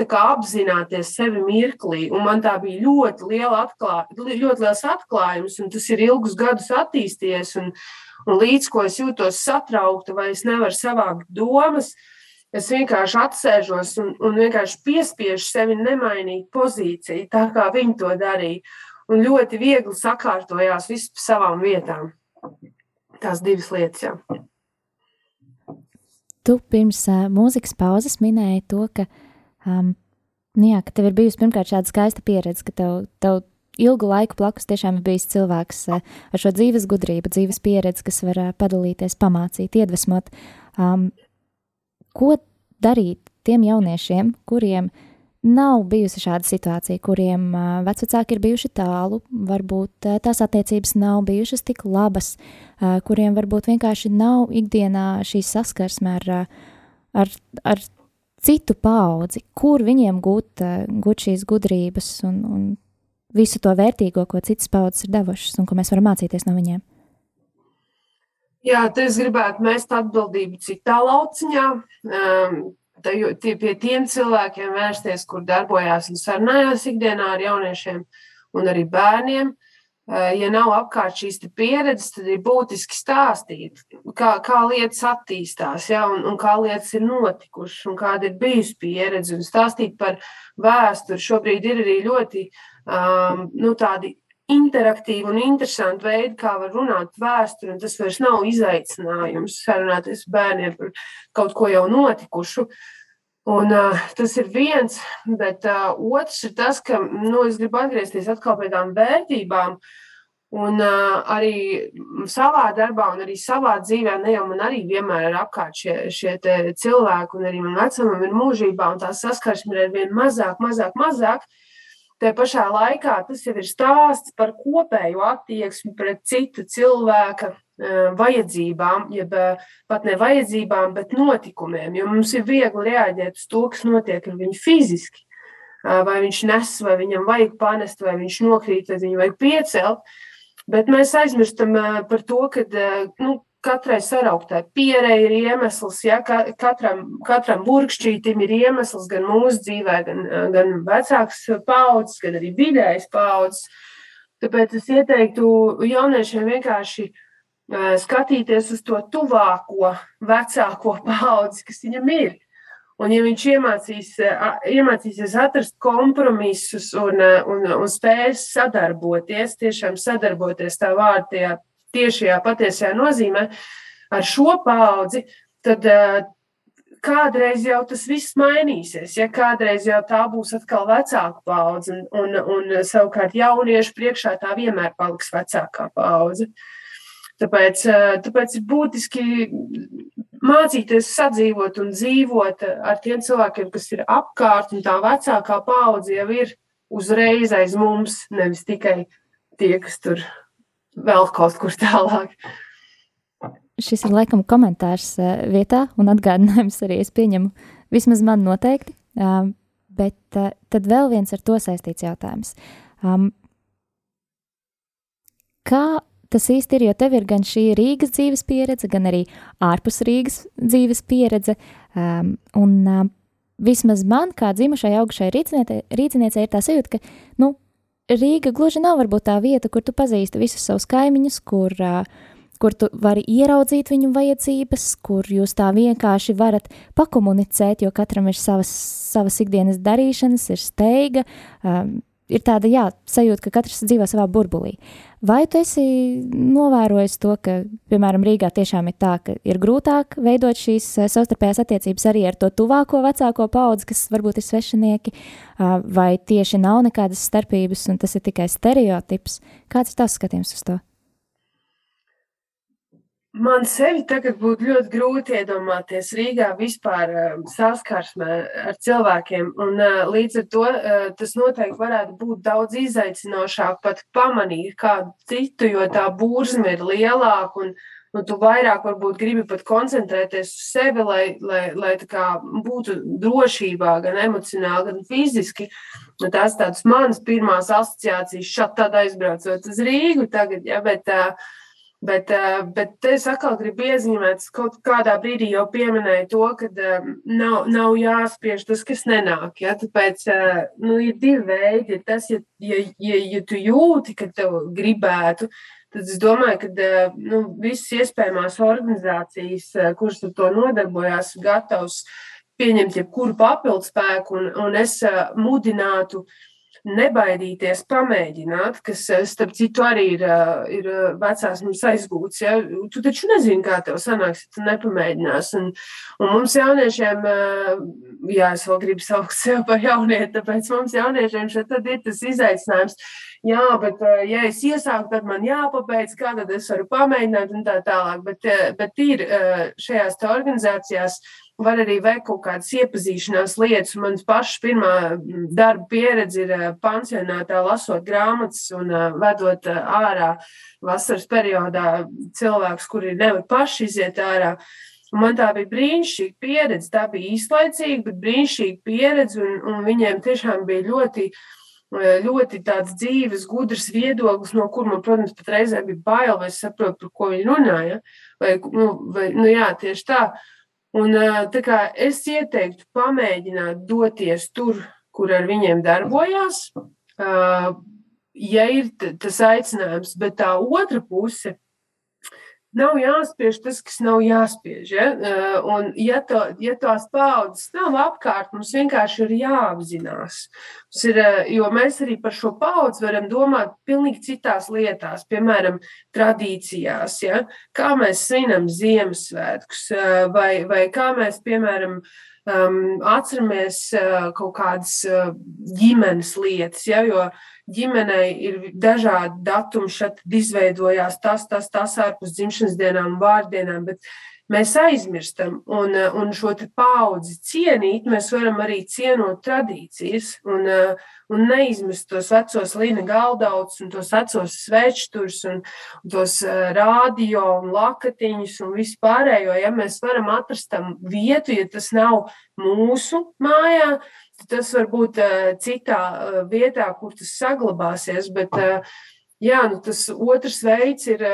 kā apzināties sevi mirklī. Un man tā bija ļoti, liela atklā, ļoti liels atklājums, un tas ir ilgus gadus attīstījies. Un, un līdz ko es jūtos satraukta, vai es nevaru savākt domas, es vienkārši atsēžos un, un vienkārši piespiežu sevi nemainīt pozīciju, tā kā viņi to darīja. Un ļoti viegli sakārtojās viss pa savām vietām. Tās divas lietas. Jā. Tu pirms uh, mūzikas pauzes minēji to, ka, um, nu jā, ka tev ir bijusi pirmkārt šāda skaista pieredze, ka tev, tev ilgu laiku blakus tiešām ir bijis cilvēks uh, ar šo dzīves gudrību, dzīves pieredzi, kas var uh, padalīties, pamācīt, iedvesmot. Um, ko darīt tiem jauniešiem, kuriem nav bijusi šāda situācija, kuriem vecāki ir bijuši tālu, varbūt tās attiecības nav bijušas tik labas, kuriem varbūt vienkārši nav ikdienā šī saskarsme ar, ar, ar citu paudzi, kur viņiem gūt, gūt šīs gudrības un, un visu to vērtīgo, ko citas paudzes ir devušas un ko mēs varam mācīties no viņiem. Jā, tad es gribētu mest atbildību citā lauciņā. Um, tie, pie tiem cilvēkiem vērsties, kur darbojās un sarunājās ikdienā ar jauniešiem un arī bērniem. Eh, ja nav apkārt šīs pieredzes, tad ir būtiski stāstīt, kā, kā lietas attīstās, ja, un, un kā lietas ir notikušas, un kāda ir bijusi pieredze, un stāstīt par vēsturi. Šobrīd ir arī ļoti um, nu, tādi interaktīvi un interesanti veidi, kā var runāt vēsturi, un tas vairs nav izaicinājums sarunāties bērniem par kaut ko jau notikušu. Un, uh, tas ir viens, bet uh, otrs ir tas, ka nu, es gribu atgriezties atkal pie tām vērtībām. Un uh, arī savā darbā, un arī savā dzīvē, ne jau man arī vienmēr ir apkārt šie, šie cilvēki, un arī man vecumam ir mūžībā, un tā saskarsme ir vien mazāk, mazāk, mazāk. Uh, Te pašā laikā tas jau ir stāsts par kopēju attieksmi pret citu cilvēka vajadzībām, jeb pat ne vajadzībām, bet notikumiem. Jo mums ir viegli reaģēt uz to, kas notiek ar viņu fiziski. Vai viņš nes, vai viņam vajag panest, vai viņš nokrīt, vai viņu vajag piecelt. Bet mēs aizmirstam par to, ka nu, katrai sarauktai pierai ir iemesls, ja katram, katram burkšķītim ir iemesls gan mūsu dzīvē, gan, gan vecāks paudzes, gan arī vidējs paudzes. Tāpēc es ieteiktu jauniešiem vienkārši skatīties uz to tuvāko, vecāko paudzi, kas viņam ir. Un, ja viņš iemācīs, iemācīsies atrast kompromisus un, un, un spēs sadarboties, tiešām sadarboties tā vārdā, tiešajā patiesajā nozīmē ar šo paudzi, tad uh, kādreiz jau tas viss mainīsies. Ja kādreiz jau tā būs atkal vecāka paudze, un, un, un savukārt jauniešu priekšā tā vienmēr paliks vecākā paudze. Tāpēc, uh, tāpēc ir būtiski mācīties sadzīvot un dzīvot ar tiem cilvēkiem, kas ir apkārt, un tā vecākā paudze jau ir uzreiz aiz mums, nevis tikai tie, kas tur vēl kaut kur tālāk. Šis ir laikam komentārs uh, vietā un atgādinājums arī es pieņemu vismaz man noteikti, bet uh, tad vēl viens ar to saistīts jautājums. Um, kā tas īsti ir, jo tev ir gan šī Rīgas dzīves pieredze, gan arī ārpus Rīgas dzīves pieredze, um, un um, vismaz man, kā dzimušai augušai rīciniecei, ir tā sajūta, ka, nu, Rīga gluži nav varbūt tā vieta, kur tu pazīsti visus savus kaimiņus, kur, kur tu vari ieraudzīt viņu vajadzības, kur jūs tā vienkārši varat pakomunicēt, jo katram ir savas, savas ikdienas darīšanas, ir steiga, um, ir tāda, jā, sajūta, ka katrs dzīvo savā burbulī. Vai tu esi novērojis to, ka, piemēram, Rīgā tiešām ir tā, ka ir grūtāk veidot šīs eh, savstarpējās attiecības arī ar to tuvāko vecāko paudzi, kas varbūt ir svešinieki, vai tieši nav nekādas starpības un tas ir tikai stereotips? Kāds ir tavs skatījums uz to? Man sevi tagad būtu ļoti grūti iedomāties Rīgā vispār uh, saskarsmē ar cilvēkiem. Un, uh, līdz ar to uh, tas noteikti varētu būt daudz izaicinošāk pat pamanīt kādu citu, jo tā burzme ir lielāka un, un tu vairāk varbūt gribi pat koncentrēties uz sevi, lai, lai, lai būtu drošībā, gan emocionāli, gan fiziski. Tās tādas manas pirmās asociācijas šādi tad aizbraucot uz Rīgu tagad, ja, bet uh, Bet, eh, bet es atkal gribu iezīmēt, kaut kādā brīdī jau pieminēju to, ka eh, nav, nav jāspiež tas, kas nenāk. Ja? Tāpēc eh, nu, ir divi veidi. Ir tas, ja, ja, ja, ja tu jūti, ka tev gribētu, tad es domāju, ka nu, visas iespējamās organizācijas, kuras ar to nodarbojās, gatavs pieņemt jebkuru papildu spēku, un, un es mudinātu uh, nebaidīties, pamēģināt, kas, eh, starp citu, arī ir, eh, ir eh, vecās mums aizgūts. Ja? Tu taču nezini, kā tev sanāks, ja tu nepamēģinās. Un, un mums jauniešiem, jā, es vēl gribu saukt sev par jaunieti, tāpēc mums jauniešiem šeit tad ir tas izaicinājums. Jā, bet, ja es iesāku, tad man jāpabeidz, kā tad es varu pamēģināt un tā tālāk. Bet, bet ir šajās organizācijās var arī veikt kaut kādas iepazīšanās lietas. Mans pašs pirmā darba pieredze ir pansionātā lasot grāmatas un vedot ārā vasaras periodā cilvēkus, kuri nevar paši iziet ārā. Un man tā bija brīnišķīga pieredze. Tā bija īslaicīga, bet brīnišķīga pieredze. Un, un viņiem tiešām bija ļoti, ļoti tāds dzīves, gudrs viedoklis, no kur man, protams, pat reizē bija bail, vai es saprotu, par ko viņi runāja. Vai, nu, vai, nu, jā, tieši tā. Un, es ieteiktu pamēģināt doties tur, kur ar viņiem darbojās, ja ir tas aicinājums, bet tā otra puse nav jāspiež tas, kas nav jāspiež. Ja? Un, ja, to, ja tās paudzes nav apkārt, mums vienkārši ir jāapzinās. Mums ir, jo mēs arī par šo paudzi varam domāt pilnīgi citās lietās, piemēram, tradīcijās. Ja? Kā mēs svinam Ziemassvētkus, vai, vai kā mēs, piemēram, um, atceramies uh, kaut kādas uh, ģimenes lietas. Ja? Jo ģimenei ir dažādi datumi, šeit izveidojās tas, tas, tas ārpus dzimšanas dienām vārdienām, bet mēs aizmirstam. Un, un šo paudzi cienīt, mēs varam arī cienot tradīcijas un, un neizmest tos vecos līna galdauts un tos vecos svečturs un, un tos rādio un lakatiņus un vispārējo. Ja mēs varam atrast tam vietu, ja tas nav mūsu mājā, tas var būt citā vietā, kur tas saglabāsies. Bet jā, nu, tas otrs veids ir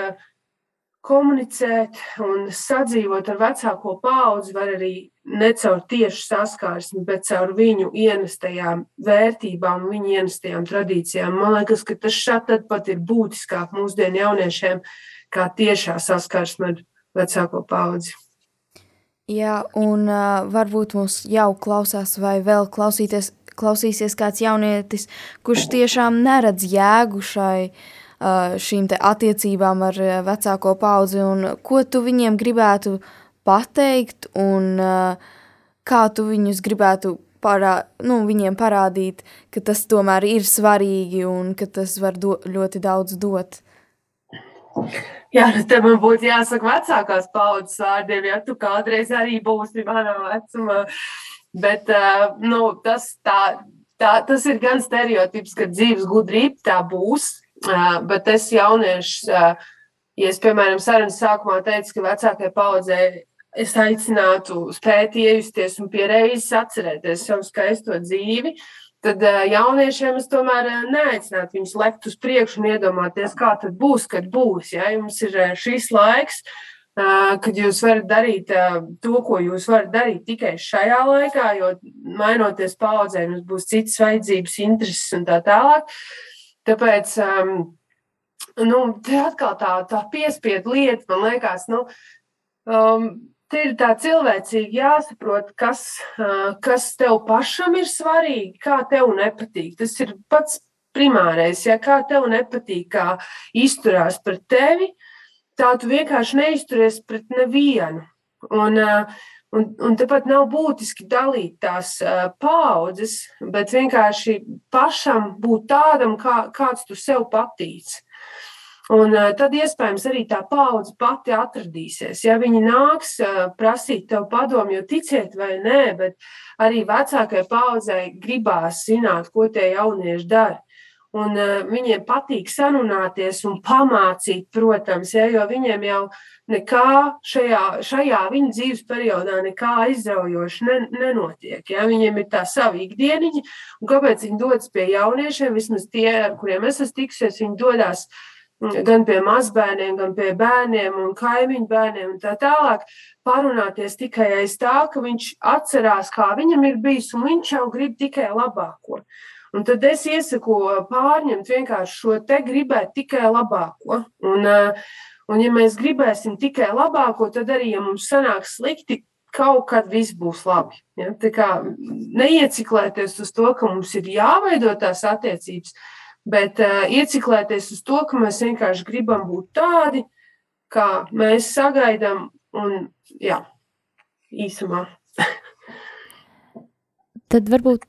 komunicēt un sadzīvot ar vecāko paudzi, var arī ne caur tiešu saskarsmi, bet caur viņu ienestajām vērtībām, viņu ienestajām tradīcijām. Man liekas, ka tas šādi pat ir būtiskāk mūsdienu jauniešiem, kā tiešā saskarsme ar vecāko paudzi. Jā, un uh, varbūt mums jau klausās, vai vēl klausīties, klausīsies kāds jaunietis, kurš tiešām neredz jēgu šai uh, šīm attiecībām ar uh, vecāko paudzi, un ko tu viņiem gribētu pateikt, un uh, kā tu viņus gribētu parā, nu, viņiem parādīt, ka tas tomēr ir svarīgi un ka tas var do, ļoti daudz dot. Jā, nu te man būtu jāsaka vecākās paudzes vārdiem, ja tu kādreiz arī būsi manā vecumā. Bet nu, tas, tā, tā, tas ir gan stereotips, ka dzīves gudrība tā būs. Bet es jauniešus, ja es, piemēram, sarunas sākumā teicu, ka vecākajai paudzei es aicinātu spēt iejusties un pie reizes atcerēties savu skaisto dzīvi, uh, tad jauniešiem es tomēr neaicinātu viņus lekt uz priekšu un iedomāties, kā tad būs, kad būs. Ja? Jums ir šis laiks, kad jūs varat darīt to, ko jūs varat darīt tikai šajā laikā, jo mainoties paudzēm, jums būs citas vajadzības, intereses un tā tālāk. Tāpēc, nu, te atkal tā, tā piespiedu lieta, man liekas, nu, um, Te ir tā cilvēcīgi jāsaprot, kas, kas tev pašam ir svarīgi, kā tev nepatīk. Tas ir pats primārais. Ja kā tev nepatīk, kā izturās pret tevi, tā tu vienkārši neizturies pret nevienu. Un, un, un tepat nav būtiski dalīt tās paudzes, bet vienkārši pašam būt tādam, kā, kāds tu sev patīc. Un tad iespējams arī tā paudze pati atradīsies. Ja viņi nāks prasīt tev padomu, jo ticiet vai nē, bet arī vecākai paudzei gribās zināt, ko tie jaunieši dara. Un viņiem patīk sarunāties un pamācīt, protams, ja, jo viņiem jau nekā šajā, šajā viņa dzīves periodā nekā aizraujoši ne, nenotiek. Ja. Viņiem ir tā sava ikdieniņa, un kāpēc viņi dodas pie jauniešiem, vismaz tie, ar kuriem es esmu tikusies, viņi dodas uh, gan pie mazbērniem, gan pie bērniem un kaimiņu bērniem un tā tālāk. Parunāties tikai aiz tā, ka viņš atcerās, kā viņam ir bijis, un viņš jau grib tikai labāko. Un tad es iesaku pārņemt vienkārši šo te gribēt tikai labāko. Un, un ja mēs gribēsim tikai labāko, tad arī, ja mums sanāks slikti, kaut kad viss būs labi. Ja? Tā kā neieciklēties uz to, ka mums ir jāveido tās attiecības, bet uh, ieciklēties uz to, ka mēs vienkārši gribam būt tādi, kā mēs sagaidām, un jā, īsumā. [LAUGHS] Tad varbūt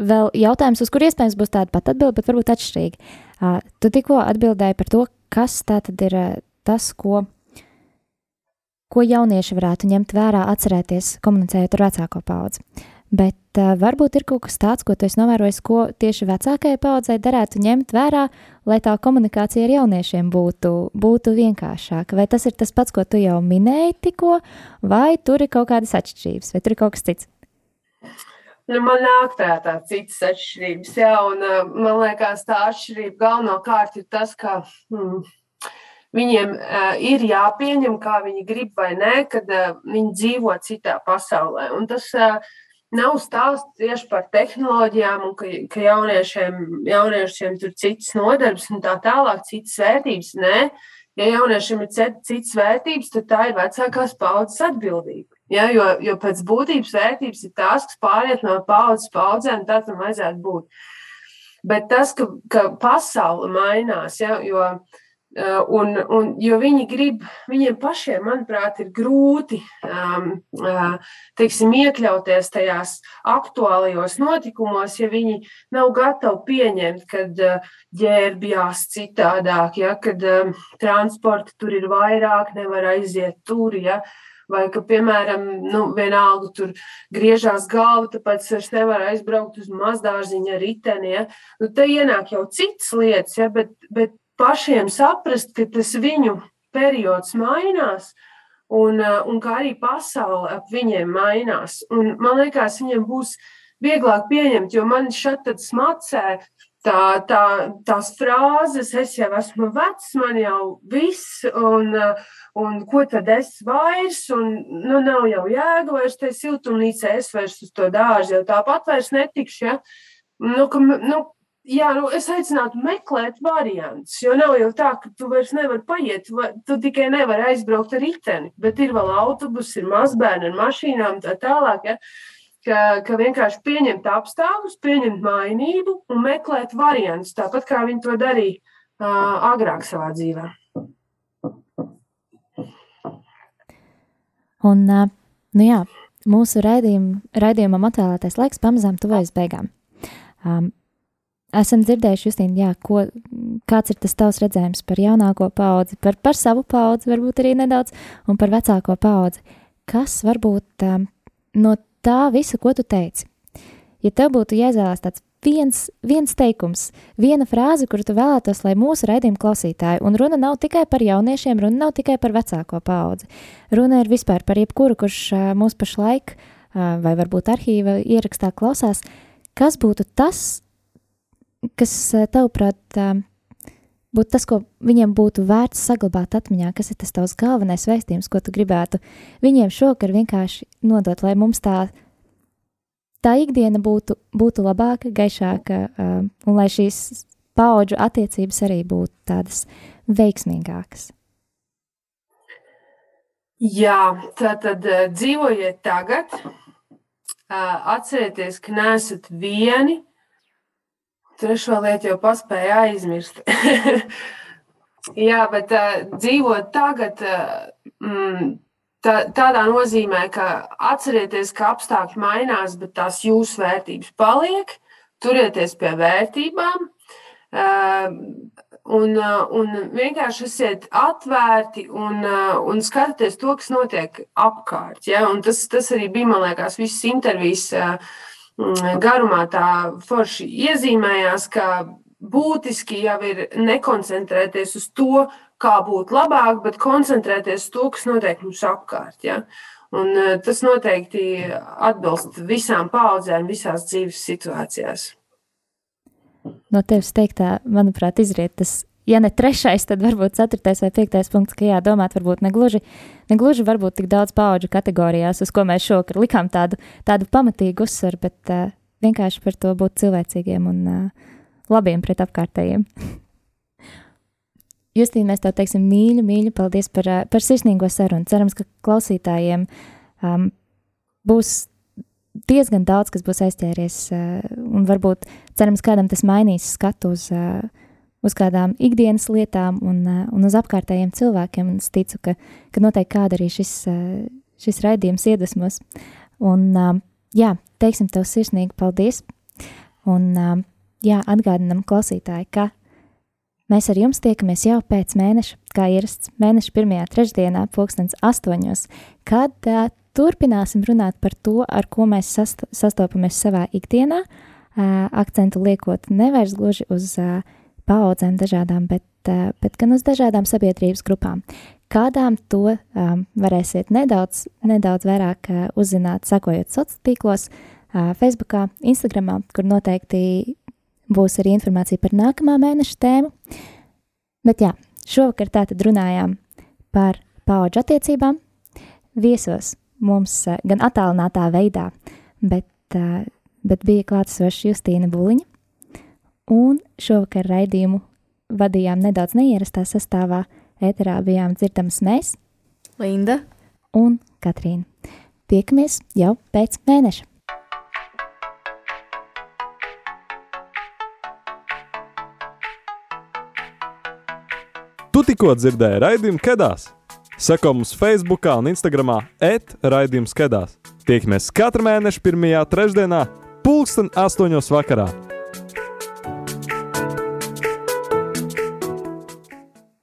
vēl jautājums, uz kur iespējams būs tāda pati atbilde, bet varbūt atšķirīga. Uh, tu tikko atbildēji par to, kas tā tad ir uh, tas, ko, ko jaunieši varētu ņemt vērā, atcerēties, komunicējot ar vecāko paudzi. Bet uh, varbūt ir kaut kas tāds, ko tu esi novērojis, ko tieši vecākajai paudzei derētu ņemt vērā, lai tā komunikācija ar jauniešiem būtu, būtu vienkāršāka. Vai tas ir tas pats, ko tu jau minēji tikko, vai tur ir kaut kādas atšķirības, vai tur ir kaut kas cits? Nu, man nāk prātā citas atšķirības, jā, un uh, man liekas, tā atšķirība galvenokārt ir tas, ka hmm, viņiem uh, ir jāpieņem, kā viņi grib vai nē, kad uh, viņi dzīvo citā pasaulē. Un tas uh, nav stāsts tieši par tehnoloģijām, un ka, ka jauniešiem, jauniešiem tur citas nodarbes un tā tālāk, citas vērtības. Nē, ja jauniešiem ir citas vērtības, tad tā ir vecākās paudzes atbildība. Ja, jo, jo pēc būtības vērtības ir tās, kas pāriet no paudzes paudzēm, tā tam vajadzētu būt. Bet tas, ka, ka pasaule mainās, ja, jo un, un, jo viņi grib, viņiem pašiem, manuprāt, ir grūti um, teiksim, iekļauties tajās aktuālajos notikumos, ja viņi nav gatavi pieņemt, kad uh, ģērbjās citādāk, ja, kad um, transporta tur ir vairāk, nevar aiziet tur. Ja, Vai ka, piemēram, nu, vienalga tur griežās galva, tāpēc es nevaru aizbraukt uz mazdārziņa riteni. Ja? Nu, te ienāk jau citas lietas, ja? bet, bet pašiem saprast, ka tas viņu periods mainās. Un, eh, un kā arī pasaule ap viņiem mainās. Un, man liekas, viņiem būs vieglāk pieņemt, jo man šeit smacē tā, tā, tās frāzes, es jau esmu vecs, man jau viss, un, eh, un ko tad es vairs, un nu, nav jau jēga vairs te siltumnīcē, es vairs uz to dārzu jau tāpat vairs netikšu. Ja? Nu, ka, nu, Jā, nu, es aicinātu meklēt variantus, jo nav jau tā, ka tu vairs nevari paiet, vai, tu tikai nevari aizbraukt ar riteni, bet ir vēl autobusi, ir mazbērni ar mašīnām tā tālāk, ja, ka, ka vienkārši pieņemt apstākļus, pieņemt mainību un meklēt variantus, tāpat kā viņi to darīja uh, agrāk savā dzīvē. Un, uh, nu jā, mūsu raidījum, raidījumam atvēlētais laiks pamazām tuvojas beigām. Um, esam dzirdējuši, Justīna, jā, ko, kāds ir tas tavs redzējums par jaunāko paudzi, par, par savu paudzi, varbūt arī nedaudz, un par vecāko paudzi. Kas varbūt um, no tā visa, ko tu teici, ja tev būtu jāizvēlās tāds viens, viens teikums, viena frāze, kuru tu vēlētos, lai mūsu raidījuma klausītāji, un runa nav tikai par jauniešiem, runa nav tikai par vecāko paudzi, runa ir vispār par jebkuru, kurš uh, mūs pašlaik, uh, vai varbūt arhīva ierakstā klausās, kas būtu tas, kas eh, tavuprāt būtu tas, ko viņiem būtu vērts saglabāt atmiņā, kas ir tas tavs galvenais vēstījums, ko tu gribētu viņiem šokar vienkārši nodot, lai mums tā, tā ikdiena būtu, būtu labāka, gaišāka, un lai šīs paudžu attiecības arī būtu tādas veiksmīgākas. Jā, tā tad dzīvojiet tagad, atcerieties, ka neesat vieni, Trešo lietu jau paspēja aizmirst. [LAUGHS] Jā, bet uh, dzīvot tagad, uh, tā, tādā nozīmē, ka atcerieties, ka apstākļi mainās, bet tās jūsu vērtības paliek. Turieties pie vērtībām. Uh, un, uh, un vienkārši esiet atvērti un, uh, un skatieties to, kas notiek apkārt. Ja? Un tas, tas arī bija, man liekas, visas intervijas. Uh, Mm, garumā tā forši iezīmējās, ka būtiski jau ir nekoncentrēties uz to, kā būt labāk, bet koncentrēties uz to, kas notiek mums apkārt. Ja? Un e, tas noteikti atbilst visām paudzēm, visās dzīves situācijās. No tevis teiktā, manuprāt, izriet tas ja ne trešais, tad varbūt ceturtais vai piektais punkts, ka jādomāt varbūt negluži, negluži varbūt tik daudz paudžu kategorijās, uz ko mēs šokar likām tādu, tādu pamatīgu uzsvaru, bet uh, vienkārši par to būt cilvēcīgiem un uh, labiem pret apkārtējiem. [LAUGHS] Justīna, mēs tev teiksim mīļi, mīļi, paldies par, uh, par sirsnīgo sarunu. Cerams, ka klausītājiem um, būs diezgan daudz, kas būs aizķēries, uh, un varbūt cerams, kādam tas mainīs skatu uz uh, uz kādām ikdienas lietām un, eh, un uz apkārtējiem cilvēkiem. Un es ticu, ka, ka noteikti kāda arī šis, eh, šis raidījums iedvesmos. Un, eh, jā, teiksim tev sirsnīgi paldies. Un, jā, atgādinam klausītāji, ka Mēs ar jums tiekamies jau pēc mēneša, kā ierasts mēneša pirmajā trešdienā, pulkstens astoņos, kad uh, turpināsim runāt par to, ar ko mēs sast sastopamies savā ikdienā, uh, akcentu liekot nevairs gluži uz uh, paudzēm dažādām, bet, uh, bet gan uz dažādām sabiedrības grupām. Kādām to um, varēsiet nedaudz, nedaudz vairāk uh, uzzināt, sekojot sociālos tīklos, uh, Facebook, Instagram, kur noteikti būs arī informācija par nākamā mēneša tēmu. Bet jā, šovakar tātad runājām par paudžu attiecībām. Viesos mums uh, gan attālinātā veidā, bet, uh, bet bija klātesoša Justīna Buliņa. Un šovakar raidījumu vadījām nedaudz neierastā sastāvā Ēterā bijām dzirdamas mēs, Linda un Katrīna. Tiekamies jau pēc mēneša! Tu tikko dzirdēji raidījumu Kedās. Seko mums Facebook un Instagram et raidījums Kedās. Tiekamies katru mēnešu pirmajā trešdienā, pulksten astoņos vakarā.